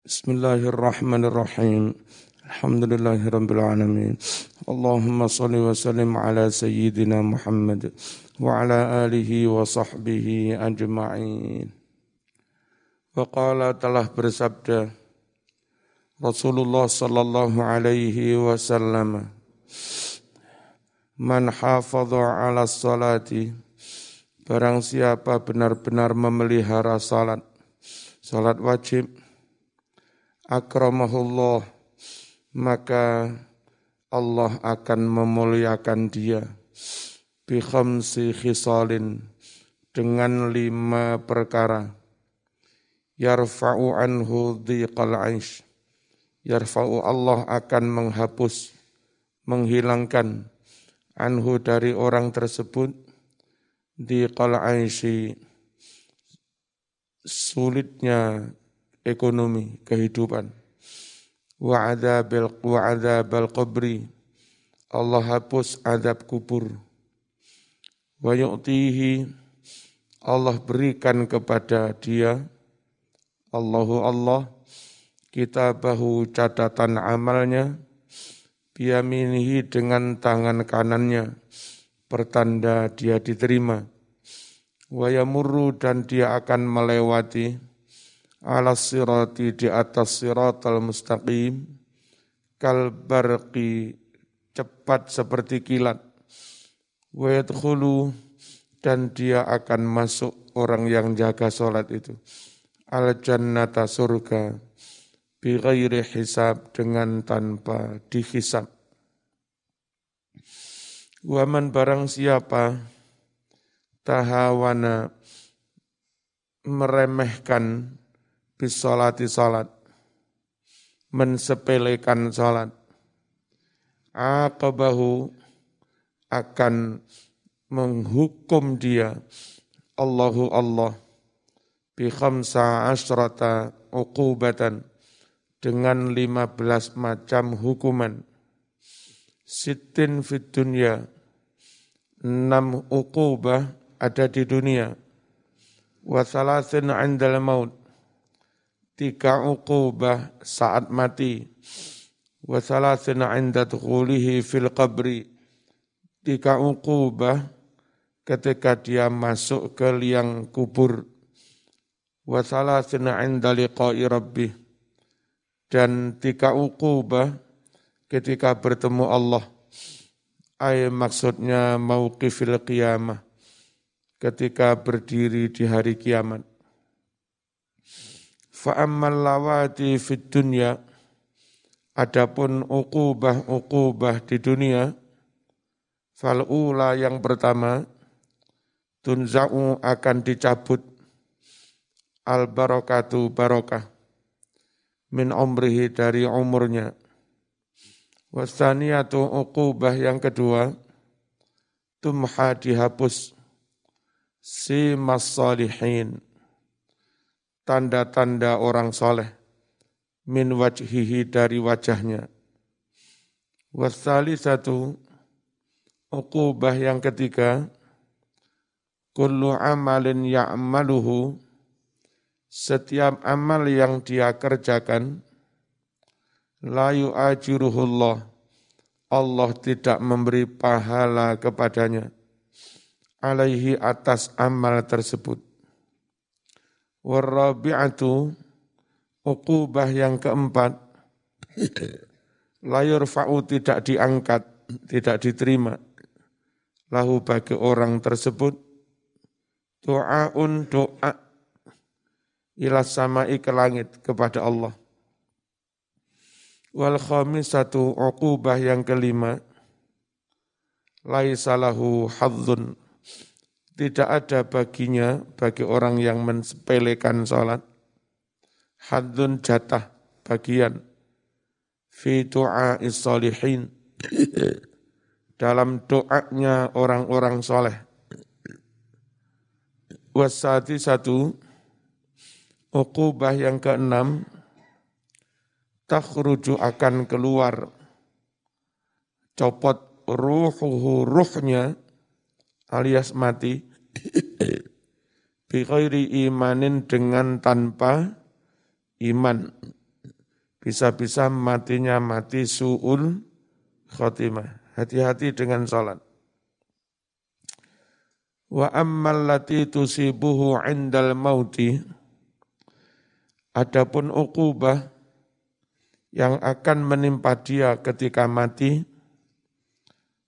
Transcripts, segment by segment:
Bismillahirrahmanirrahim. Alhamdulillahirrabbilalamin. Allahumma salli wa sallim ala sayyidina Muhammad wa ala alihi wa sahbihi ajma'in. Wa qala telah bersabda Rasulullah sallallahu alaihi wasallam Man hafadha ala salati Barang siapa benar-benar memelihara salat Salat wajib akramahullah maka Allah akan memuliakan dia. Bi khamsi khisalin dengan lima perkara. Yarfa'u anhu dhiqal aish. Yarfa'u Allah akan menghapus menghilangkan anhu dari orang tersebut. Dhiqal aishi sulitnya ekonomi, kehidupan. Wa adzabil wa adzabal qabri. Allah hapus adab kubur. Wa yu'tihi Allah berikan kepada dia Allahu Allah kitabahu catatan amalnya biyaminihi dengan tangan kanannya pertanda dia diterima wa yamurru dan dia akan melewati ala sirati di atas siratal mustaqim kal barqi cepat seperti kilat. Wa yadkhulu dan dia akan masuk orang yang jaga solat itu. Al jannata surga bi ghairi hisab dengan tanpa dihisab. Waman barang siapa tahawana meremehkan bisolati salat, mensepelekan salat, aqabahu akan menghukum dia? Allahu Allah. Bi khamsa asrata uqubatan. Dengan lima belas macam hukuman. Sitin fit dunya. Enam uqubah ada di dunia. Wa salasin 'indal maut tiga uqubah saat mati. Wa thalathina inda dukhulihi fil qabri. Tiga uqubah ketika dia masuk ke liang kubur. Wa thalathina inda liqa'i rabbih dan tiga uqubah ketika bertemu Allah. Ay maksudnya mauqifil qiyamah. Ketika berdiri di hari kiamat Fa'ammal lawati fid dunya Adapun ukubah-ukubah di dunia Fal'ula yang pertama Tunza'u akan dicabut Al-barakatu barokah Min umrihi dari umurnya. Wasaniyatu ukubah yang kedua Tumha dihapus Si salihin tanda-tanda orang soleh min wajhihi dari wajahnya. Wasali satu uqubah yang ketiga kullu amalin ya'maluhu setiap amal yang dia kerjakan la yu'ajiruhullah Allah tidak memberi pahala kepadanya alaihi atas amal tersebut Warabi'atu uqubah yang keempat layur fa'u tidak diangkat, tidak diterima. Lahu bagi orang tersebut doaun doa ila samai ke langit kepada Allah. Wal khamisatu uqubah yang kelima laisalahu hadzun tidak ada baginya bagi orang yang mensepelekan sholat. Hadun jatah bagian. Fi salihin dalam doanya orang-orang soleh. Wasati satu. Ukubah yang keenam. Takhruju akan keluar. Copot ruhuhu ruhnya alias mati bi imanin dengan tanpa iman Bisa-bisa matinya mati su'ul khotimah. Hati-hati dengan sholat. Wa ammal lati tusibuhu indal mauti. Adapun ukubah yang akan menimpa dia ketika mati,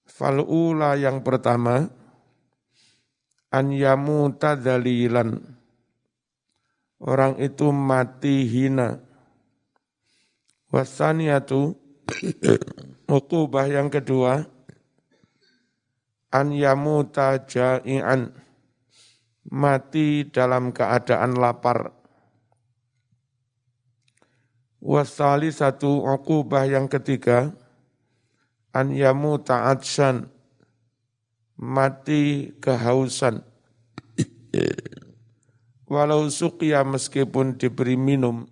fal'ula yang pertama, an yamuta dalilan. Orang itu mati hina. Wasaniatu, ukubah yang kedua, an yamuta ja'ian. Mati dalam keadaan lapar Wasali satu ukubah yang ketiga, an yamu ta'adshan, mati kehausan. Walau suqya meskipun diberi minum,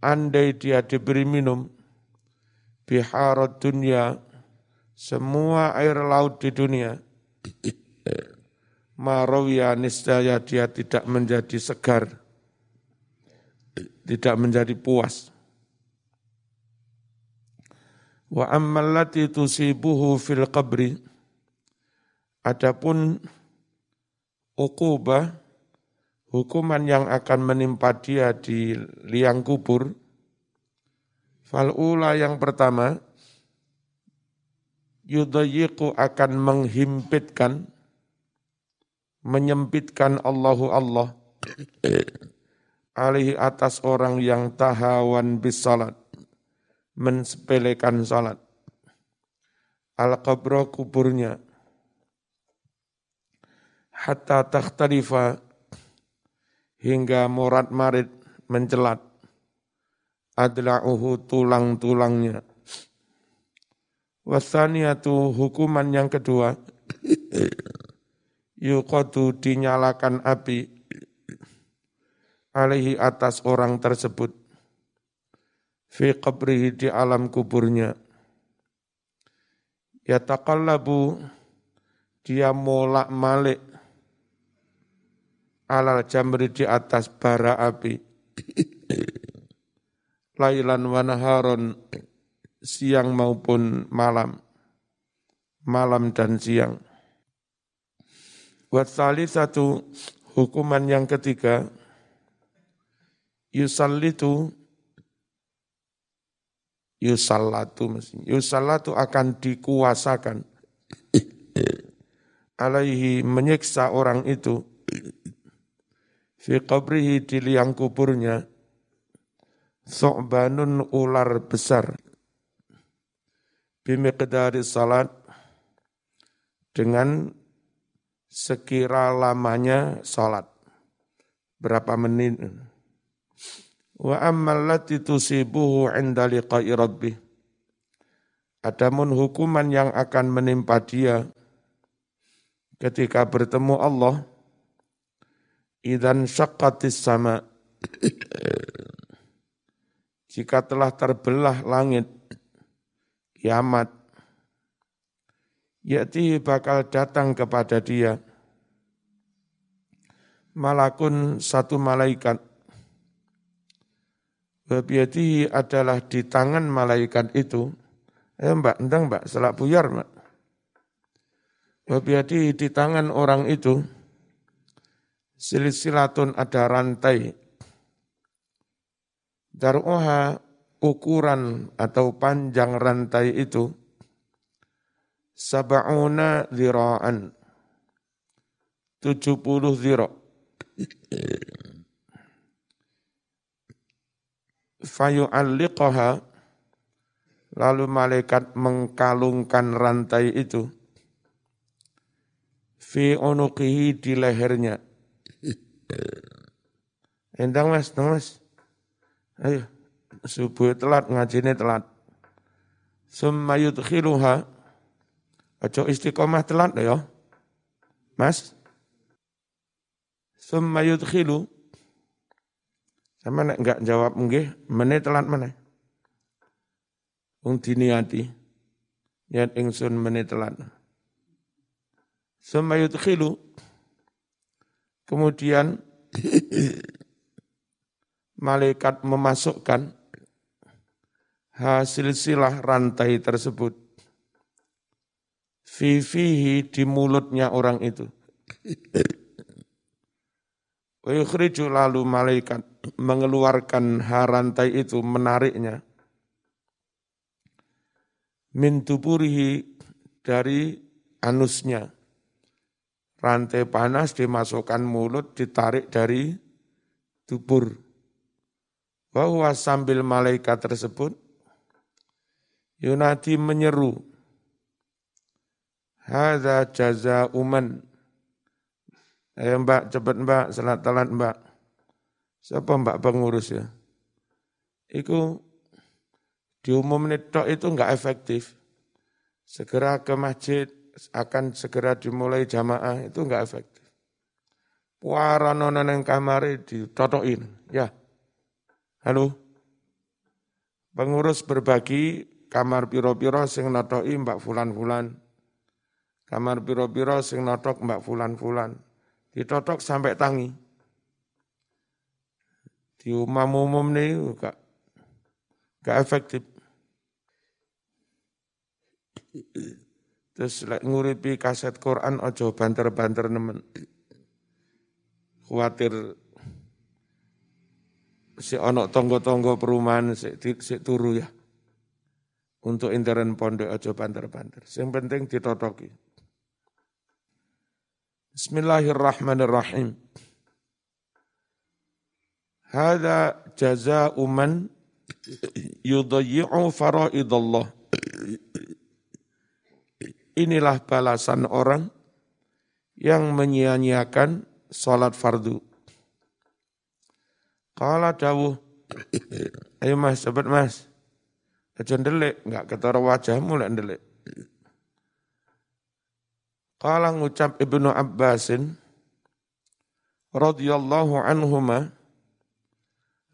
andai dia diberi minum, biharat dunia, semua air laut di dunia, marawiya niscaya dia tidak menjadi segar tidak menjadi puas. Wa ammallati tusibuhu fil qabri. Adapun ukubah, hukuman yang akan menimpa dia di liang kubur, fal'ula yang pertama, yudayiku akan menghimpitkan, menyempitkan Allahu Allah alaihi atas orang yang tahawan bis salat, mensepelekan salat. Al-qabra kuburnya, hatta takhtarifa hingga morat marit mencelat. Adla'uhu tulang-tulangnya. Wasaniatu hukuman yang kedua, yuqadu dinyalakan api. Alaihi atas orang tersebut fi qabrihi di alam kuburnya. Yataqallabu dia molak malik alal jamri di atas bara api. Lailan wa naharon siang maupun malam. Malam dan siang. Wasali satu hukuman yang ketiga yusallitu yusallatu yusallatu akan dikuasakan. Alaihi menyiksa orang itu. Fi qabrihi di liang kuburnya. So'banun ular besar. Bimiqdari salat. Dengan sekira lamanya salat. Berapa menit Wa ammal lati tusibuhu inda liqa'i rabbih. Adamun hukuman yang akan menimpa dia ketika bertemu Allah, idan syakkatis sama, jika telah terbelah langit, kiamat, yaitu bakal datang kepada dia, malakun satu malaikat, Wabiyati adalah di tangan malaikat itu. Eh mbak, endang mbak, selak buyar mbak. Wabiyati di tangan orang itu. Silsilatun ada rantai. Daruha ukuran atau panjang rantai itu. Sab'una zira'an. 70 zira' fayu'alliqaha lalu malaikat mengkalungkan rantai itu fi unuqihi di lehernya. Endang mas endang mas. Ayo subuh telat ngajine telat. Summa yudkhiluha aja istiqomah telat ya mas. Summa yudkhilu sama nek enggak jawab nggih, menit telat mana? Wong diniati. Niat ingsun menit telat. Summa yudkhilu. Kemudian malaikat memasukkan hasil silah rantai tersebut fifihi di mulutnya orang itu. Wa lalu malaikat mengeluarkan rantai itu menariknya min tuburihi dari anusnya. Rantai panas dimasukkan mulut, ditarik dari tubur. Bahwa sambil malaikat tersebut, Yunadi menyeru, Hada jaza uman. Ayo mbak, cepat mbak, salat talat mbak. Siapa mbak pengurus ya? Iku diumum netok itu enggak efektif. Segera ke masjid, akan segera dimulai jamaah, itu enggak efektif. Para nona yang kamar ditotokin, ya. Halo, pengurus berbagi kamar piro-piro sing notoi mbak fulan-fulan. Kamar piro-piro sing notok mbak fulan-fulan. Ditotok sampai tangi. Di umum-umum nih gak, gak efektif. Terus lek nguripi kaset Quran ojo banter-banter nemen. Khawatir si onok tonggo-tonggo perumahan si, si turu ya. Untuk intern pondok ojo banter-banter. Yang penting ditotoki. Bismillahirrahmanirrahim. Hada jaza'u man yudayyi'u faraidallah inilah balasan orang yang menyia-nyiakan sholat fardu. Kala dawuh, ayo mas, cepet mas. Aja ndelik, enggak ketara wajahmu lek ndelik. Kala ngucap Ibnu Abbasin radhiyallahu anhuma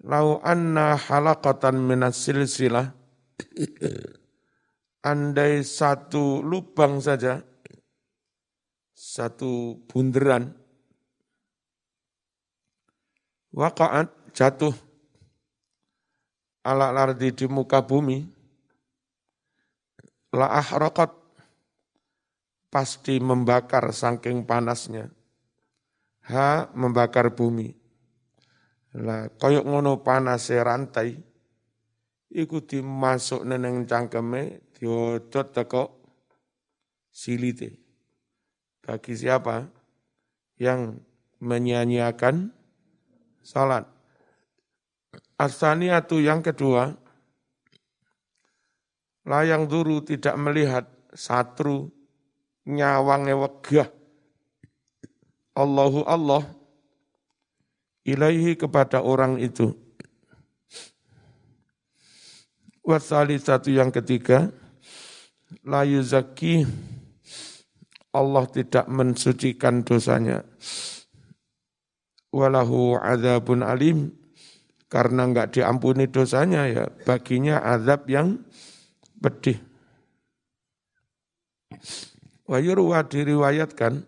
lau anna halaqatan minas silsilah andai satu lubang saja, satu bunderan, wakaat jatuh ala lardi di muka bumi, la ahrokat pasti membakar saking panasnya. Ha membakar bumi. Lah koyok ngono panas rantai, ikuti masuk neneng cangkeme diodot teko silite. Bagi siapa yang menyanyiakan salat. Asaniatu yang kedua, layang duru tidak melihat satru nyawange wegah Allahu Allah ilaihi kepada orang itu. Wasali satu yang ketiga, la yuzaki Allah tidak mensucikan dosanya. Walahu azabun alim karena enggak diampuni dosanya ya baginya azab yang pedih. Wa yurwa diriwayatkan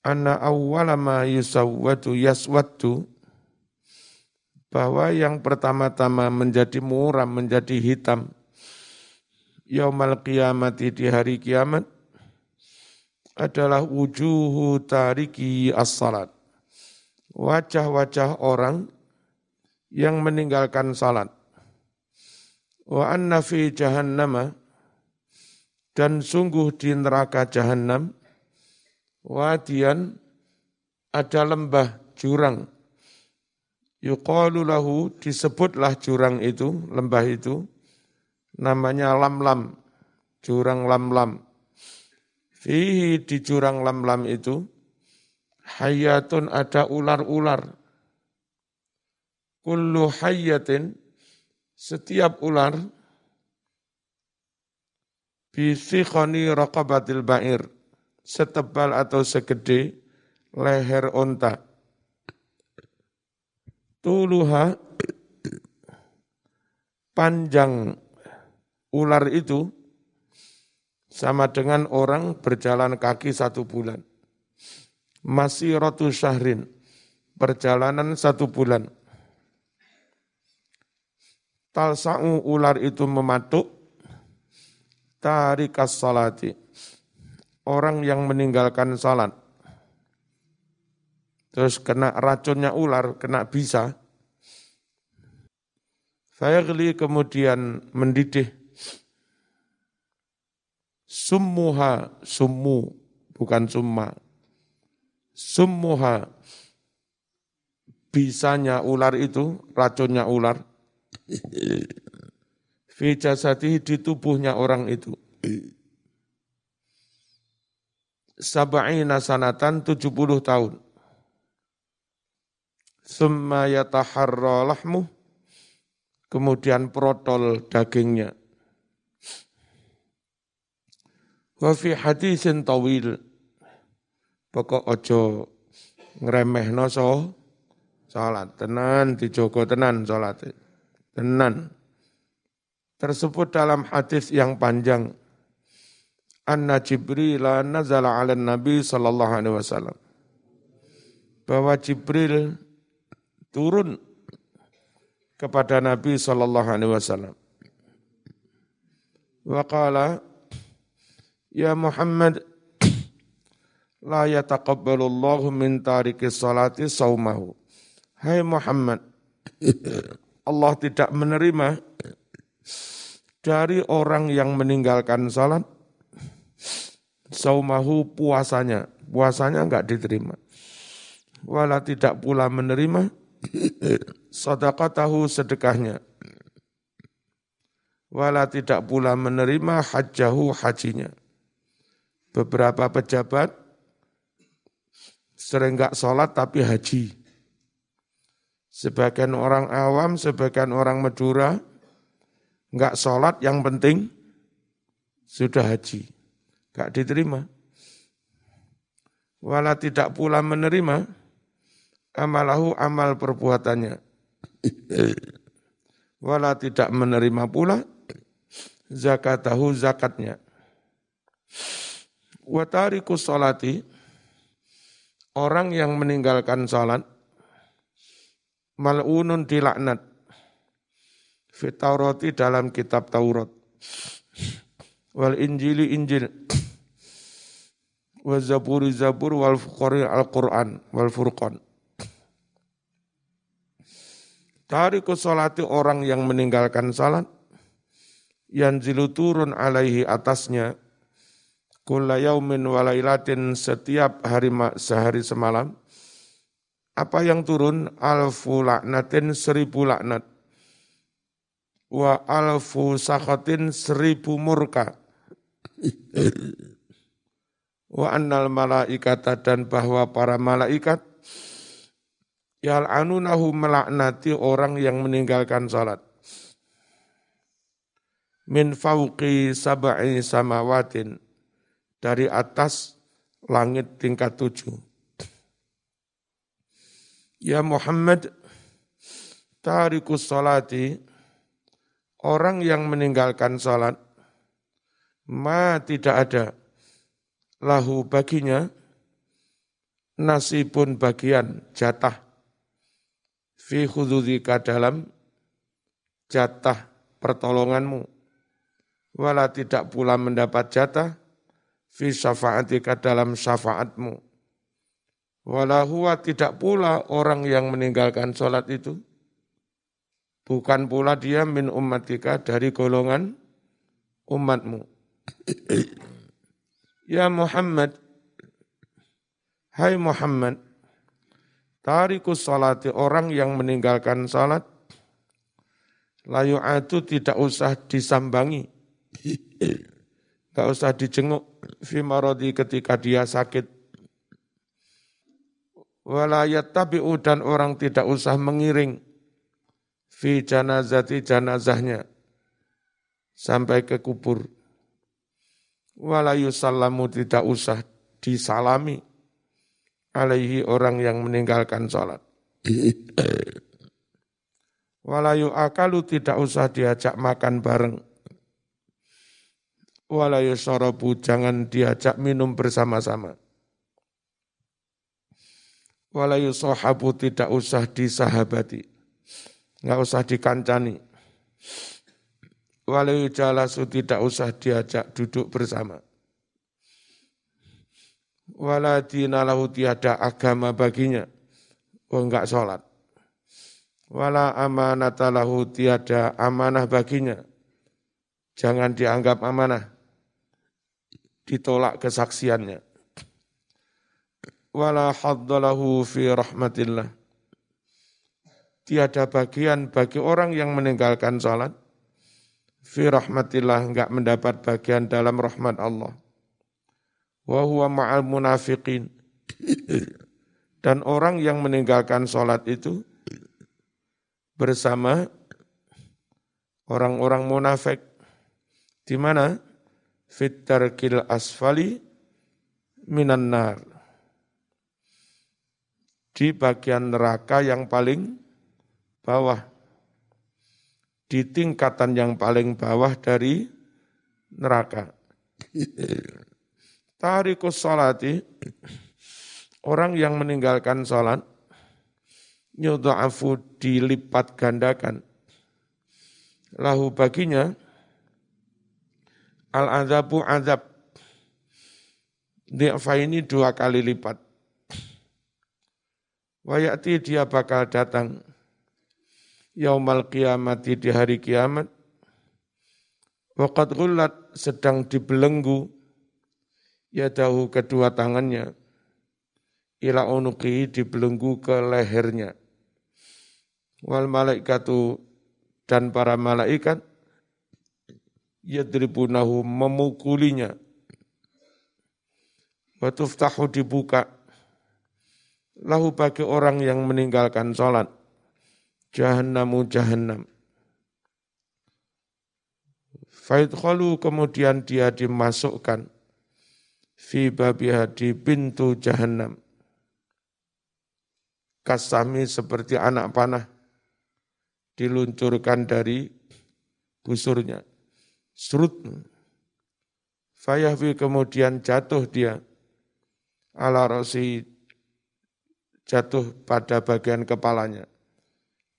anna awwala ma yusawwatu yaswatu bahwa yang pertama-tama menjadi muram, menjadi hitam yaumal qiyamati di hari kiamat adalah wujuhu tariki as-salat. Wajah-wajah orang yang meninggalkan salat. Wa anna fi jahannama dan sungguh di neraka jahannam wadian ada lembah jurang. Yuqalu lahu disebutlah jurang itu, lembah itu, namanya lam-lam, jurang lam-lam. Fihi di jurang lam-lam itu, hayatun ada ular-ular. Kullu hayatin, setiap ular, bisikhoni raqabatil ba'ir, setebal atau segede leher onta. Tuluha panjang ular itu sama dengan orang berjalan kaki satu bulan. Masih rotu syahrin, perjalanan satu bulan. talsa'u ular itu mematuk tarikas salati orang yang meninggalkan salat. Terus kena racunnya ular kena bisa. Saya geli kemudian mendidih. Summuha summu bukan summa. Summuha bisanya ular itu racunnya ular fi jasadihi di tubuhnya orang itu. Sab'ina sanatan 70 tahun. Summa yataharra lahmu, kemudian protol dagingnya. Wa fi hadisin tawil, pokok ojo ngremeh so salat tenan dijogo tenan salat tenan tersebut dalam hadis yang panjang. Anna Jibril nazala ala Nabi sallallahu alaihi wasallam. Bahwa Jibril turun kepada Nabi sallallahu alaihi wasallam. Wa qala ya Muhammad la yataqabbalu Allah min tariki salati saumahu. Hai Muhammad Allah tidak menerima dari orang yang meninggalkan salat saumahu puasanya. Puasanya enggak diterima. Wala tidak pula menerima tahu sedekahnya. Wala tidak pula menerima hajahu hajinya. Beberapa pejabat sering enggak sholat tapi haji. Sebagian orang awam sebagian orang Madura Enggak sholat yang penting sudah haji. Enggak diterima. Wala tidak pula menerima amalahu amal perbuatannya. Wala tidak menerima pula zakatahu zakatnya. Watariku sholati, orang yang meninggalkan sholat, mal'unun dilaknat, fit Taurati dalam kitab Taurat. Wal Injili Injil. Wa Zaburi Zabur wal Fuqari Al-Quran wal Furqan. Tariku salati orang yang meninggalkan salat yang zilu turun alaihi atasnya kulla yaumin walailatin setiap hari sehari semalam apa yang turun? Alfu laknatin seribu laknat wa alfu sakhatin seribu murka wa annal malaikata dan bahwa para malaikat yal'anunahu melaknati orang yang meninggalkan salat min fauqi sab'i samawatin dari atas langit tingkat tujuh. Ya Muhammad, tarikus salati, orang yang meninggalkan sholat, ma tidak ada. Lahu baginya nasibun bagian jatah. Fi khududika dalam jatah pertolonganmu. Wala tidak pula mendapat jatah fi syafaatika dalam syafaatmu. Wala huwa tidak pula orang yang meninggalkan sholat itu Bukan pula dia min ummatika dari golongan umatmu. ya Muhammad, hai Muhammad, tarikus salati orang yang meninggalkan salat, layu atu tidak usah disambangi, tidak usah dijenguk, fi marodi ketika dia sakit, walayat tabi'u dan orang tidak usah mengiring, fi janazati janazahnya sampai ke kubur. Walayu salamu tidak usah disalami alaihi orang yang meninggalkan sholat. Walayu akalu tidak usah diajak makan bareng. Walayu sorobu jangan diajak minum bersama-sama. Walayu sohabu tidak usah disahabati nggak usah dikancani. Walau jalasu tidak usah diajak duduk bersama. Wala dinalahu tiada agama baginya. Oh enggak sholat. Wala amanatalahu tiada amanah baginya. Jangan dianggap amanah. Ditolak kesaksiannya wala haddalahu fi rahmatillah. Tiada bagian bagi orang yang meninggalkan salat fi rahmatillah enggak mendapat bagian dalam rahmat Allah. Wa huwa ma'al munafiqin. Dan orang yang meninggalkan salat itu bersama orang-orang munafik di mana fitarkil asfali minan nar di bagian neraka yang paling bawah. Di tingkatan yang paling bawah dari neraka. Tarikus salati, orang yang meninggalkan salat, nyudha'afu dilipat gandakan. Lahu baginya, al-azabu azab. Di'fa ini dua kali lipat Wayati dia bakal datang yaumal kiamati di hari kiamat. Waqad gullat sedang dibelenggu yadahu kedua tangannya ila unuki dibelenggu ke lehernya. Wal malaikatu dan para malaikat yadribunahu memukulinya. Watuftahu dibuka lahu bagi orang yang meninggalkan sholat. Jahannamu jahannam. Faidkhalu kemudian dia dimasukkan fi babiha di pintu jahannam. Kasami seperti anak panah diluncurkan dari busurnya. Surut. Fayahwi kemudian jatuh dia ala rosi jatuh pada bagian kepalanya.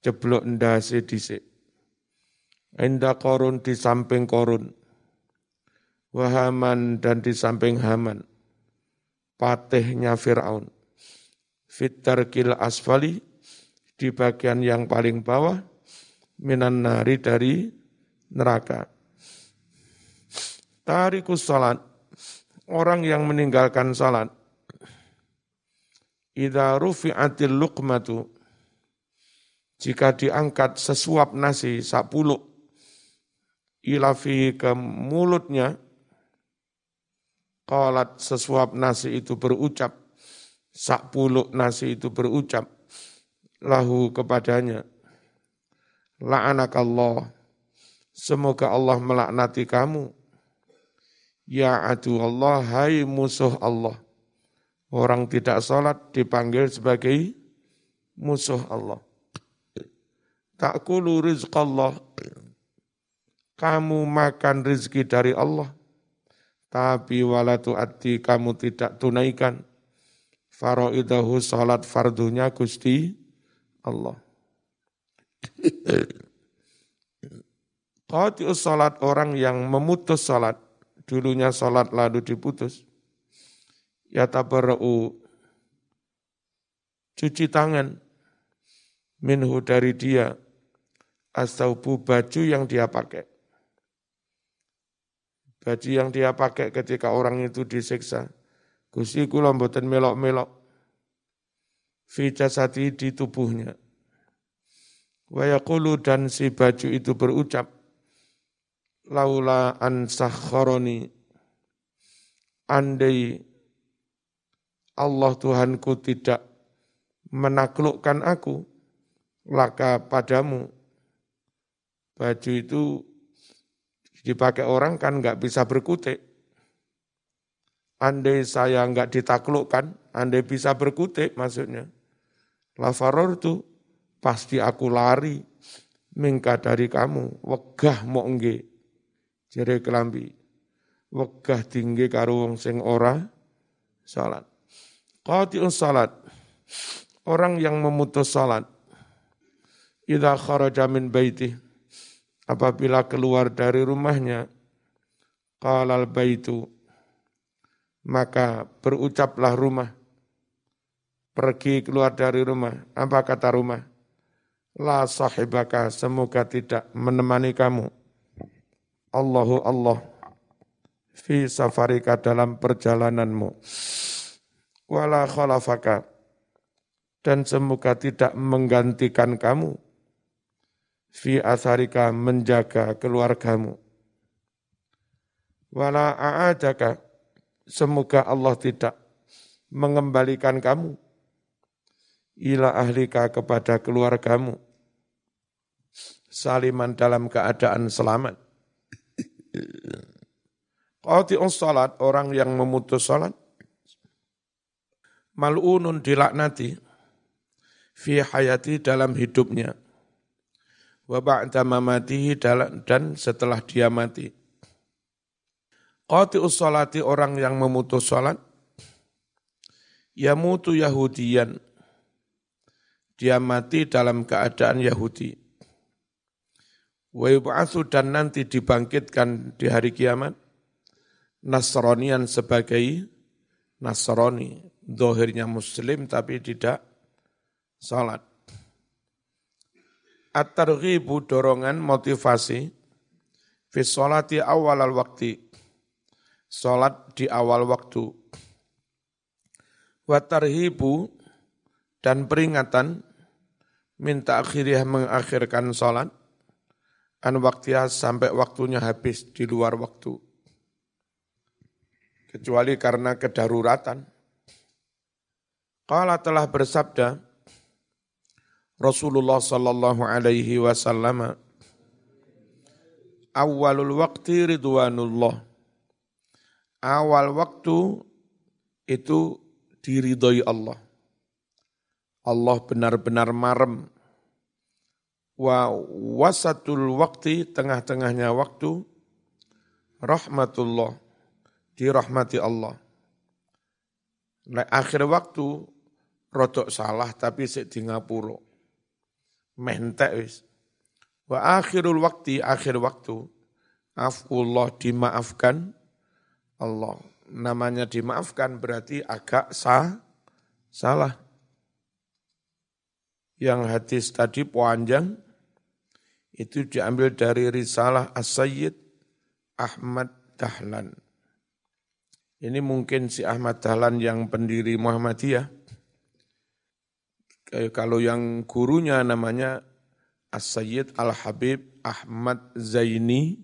Jeblok ndase dhisik. Inda korun di samping korun. Wahaman dan di samping Haman. Patihnya Fir'aun. Fitarkil asfali di bagian yang paling bawah minan nari dari neraka. Tarikus salat, orang yang meninggalkan salat, Idza rufi'atil luqmatu jika diangkat sesuap nasi sapuluk ilafi ke mulutnya qalat sesuap nasi itu berucap sapuluk nasi itu berucap lahu kepadanya la'anakallah semoga Allah melaknati kamu ya adu Allah hai musuh Allah Orang tidak sholat dipanggil sebagai musuh Allah. Ta'kulu rizqallah. Kamu makan rizki dari Allah. Tapi walatu ati kamu tidak tunaikan. Faro'idahu sholat fardunya Gusti Allah. Qati'us sholat orang yang memutus sholat. Dulunya sholat lalu diputus yatabarra'u cuci tangan minhu dari dia astaubu baju yang dia pakai. Baju yang dia pakai ketika orang itu disiksa. Gusti kula mboten melok-melok. Fi jasati di tubuhnya. Wa yaqulu dan si baju itu berucap laula an sakharoni andai Allah Tuhanku tidak menaklukkan aku, laka padamu. Baju itu dipakai orang kan nggak bisa berkutik. Andai saya nggak ditaklukkan, andai bisa berkutik maksudnya. Lafaror itu pasti aku lari mingka dari kamu, wegah mau engge. Jere kelambi. Wegah tinggi karo wong sing ora salat. Qati'un salat. Orang yang memutus salat. Idza kharaja min baiti. Apabila keluar dari rumahnya, qalal baitu, maka berucaplah rumah, pergi keluar dari rumah, apa kata rumah? La sahibaka, semoga tidak menemani kamu. Allahu Allah, fi safarika dalam perjalananmu. Wala khalafaka, dan semoga tidak menggantikan kamu fi asarika menjaga keluargamu. Wala a'adaka, semoga Allah tidak mengembalikan kamu ila ahlika kepada keluargamu saliman dalam keadaan selamat. Qati'us salat, orang yang memutus salat, mal'unun dilaknati, fi hayati dalam hidupnya, wa ba'da mamatihi dan setelah dia mati. Qati'us salati orang yang memutus salat, yamutu Yahudiyan, dia mati dalam keadaan Yahudi. Wa dan nanti dibangkitkan di hari kiamat Nasranian sebagai Nasrani, dohirnya Muslim tapi tidak salat. At-targhibu dorongan motivasi fi sholati awal al waktu. Salat di awal waktu. Wa tarhibu dan peringatan minta akhirnya mengakhirkan salat an waktiha sampai waktunya habis di luar waktu. Kecuali karena kedaruratan. Qala telah bersabda, Rasulullah sallallahu alaihi wasallam awalul waktu ridwanullah. Awal waktu itu diridhoi Allah. Allah benar-benar marem. Wa wasatul waktu, tengah-tengahnya waktu, rahmatullah, dirahmati Allah. Akhir waktu, rodok salah tapi sik di mentek wis. Wa akhirul waktu, akhir waktu, afullah dimaafkan Allah. Namanya dimaafkan berarti agak sah, salah. Yang hadis tadi panjang, itu diambil dari risalah As-Sayyid Ahmad Dahlan. Ini mungkin si Ahmad Dahlan yang pendiri Muhammadiyah, eh, kalau yang gurunya namanya As-Sayyid Al-Habib Ahmad Zaini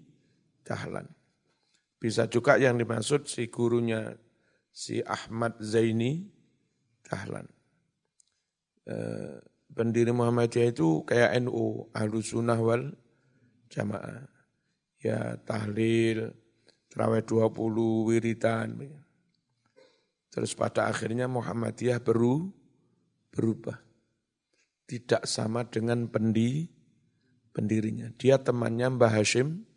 Dahlan. Bisa juga yang dimaksud si gurunya si Ahmad Zaini Dahlan. Eh, pendiri Muhammadiyah itu kayak NU, Ahlu Sunnah wal Jamaah. Ya tahlil, terawih 20, wiritan. Terus pada akhirnya Muhammadiyah beru, berubah tidak sama dengan pendi, pendirinya. Dia temannya Mbah Hashim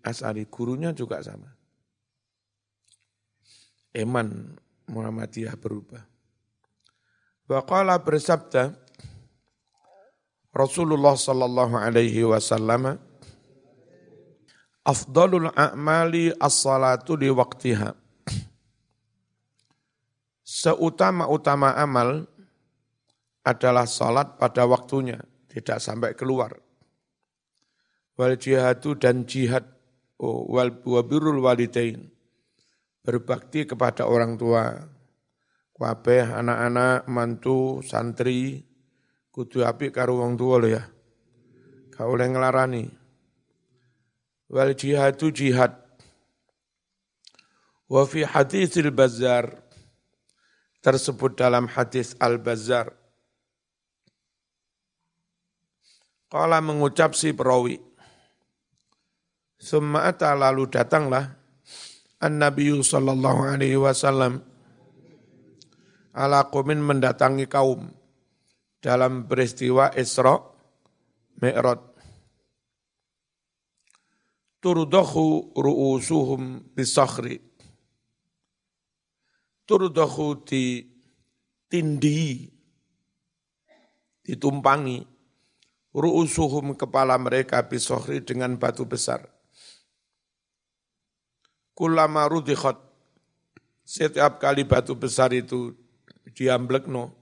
As'ari, gurunya juga sama. Eman Muhammadiyah berubah. Waqala bersabda Rasulullah sallallahu alaihi wasallam Afdalul a'mali as-salatu di waktiha. Seutama-utama amal adalah salat pada waktunya, tidak sampai keluar. Wal jihadu dan jihad, oh, wal wabirul walidain, berbakti kepada orang tua, kabeh anak-anak, mantu, santri, kudu api karo wong tua lo ya. Kau oleh ngelarani. Wal jihadu jihad. Wa fi haditsil bazar tersebut dalam hadis al-bazar Kala mengucap si perawi. Summa lalu datanglah An-Nabi sallallahu alaihi wasallam ala kumin mendatangi kaum dalam peristiwa Isra Mi'raj. Turdahu ru'usuhum bisakhri. Turdahu di tindi, ditumpangi ru'usuhum kepala mereka bisohri dengan batu besar. Kulama rudikhat, setiap kali batu besar itu diamblekno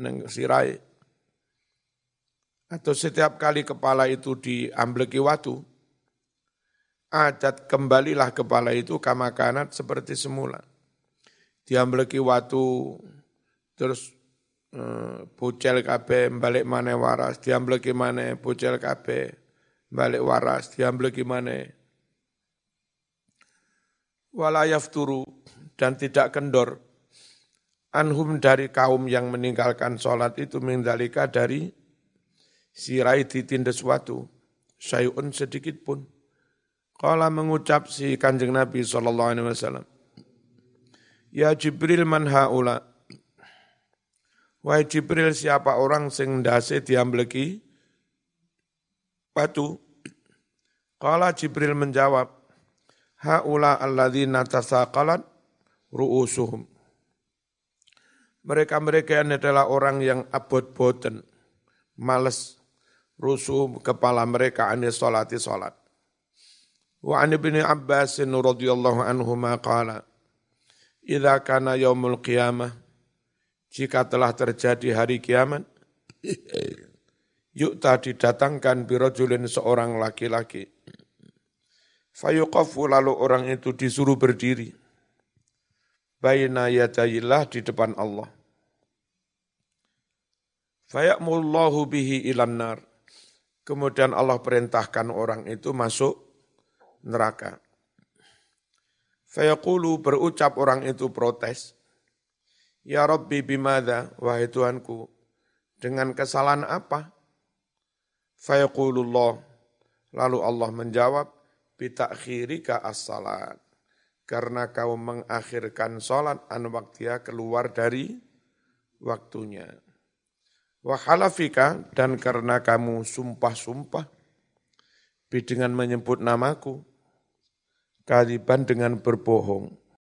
neng sirai, atau setiap kali kepala itu diambleki watu, adat kembalilah kepala itu kamakanat seperti semula. Diambleki watu, terus bocel kabe balik mana waras, diambleki mana bocel kabe balik waras, diambleki mana walayaf turu dan tidak kendor. Anhum dari kaum yang meninggalkan sholat itu mendalika dari sirai ditindas suatu syai'un sedikit pun. Kala mengucap si kanjeng Nabi Wasallam, Ya Jibril man haula, Wahai Jibril siapa orang sing ndase diambleki batu? Kala Jibril menjawab, haula alladzina tasaqalat ru'usuhum. Mereka-mereka ini adalah orang yang abot-boten, males, rusuh kepala mereka ani salati salat. Wa an ibni Abbas radhiyallahu anhu ma qala Idza kana yaumul qiyamah jika telah terjadi hari kiamat yuk tadi didatangkan birojulin seorang laki-laki Fayuqafu lalu orang itu disuruh berdiri. Baina yadayillah di depan Allah. Fayamullahu bihi ilan nar. Kemudian Allah perintahkan orang itu masuk neraka. Fayaqulu berucap orang itu protes. Ya Rabbi bimada, wahai Tuhanku, dengan kesalahan apa? Fayaqulullah, lalu Allah menjawab, bitakhirika as-salat. Karena kau mengakhirkan salat an waktia keluar dari waktunya. Wahalafika dan karena kamu sumpah-sumpah dengan menyebut namaku, kaliban dengan berbohong.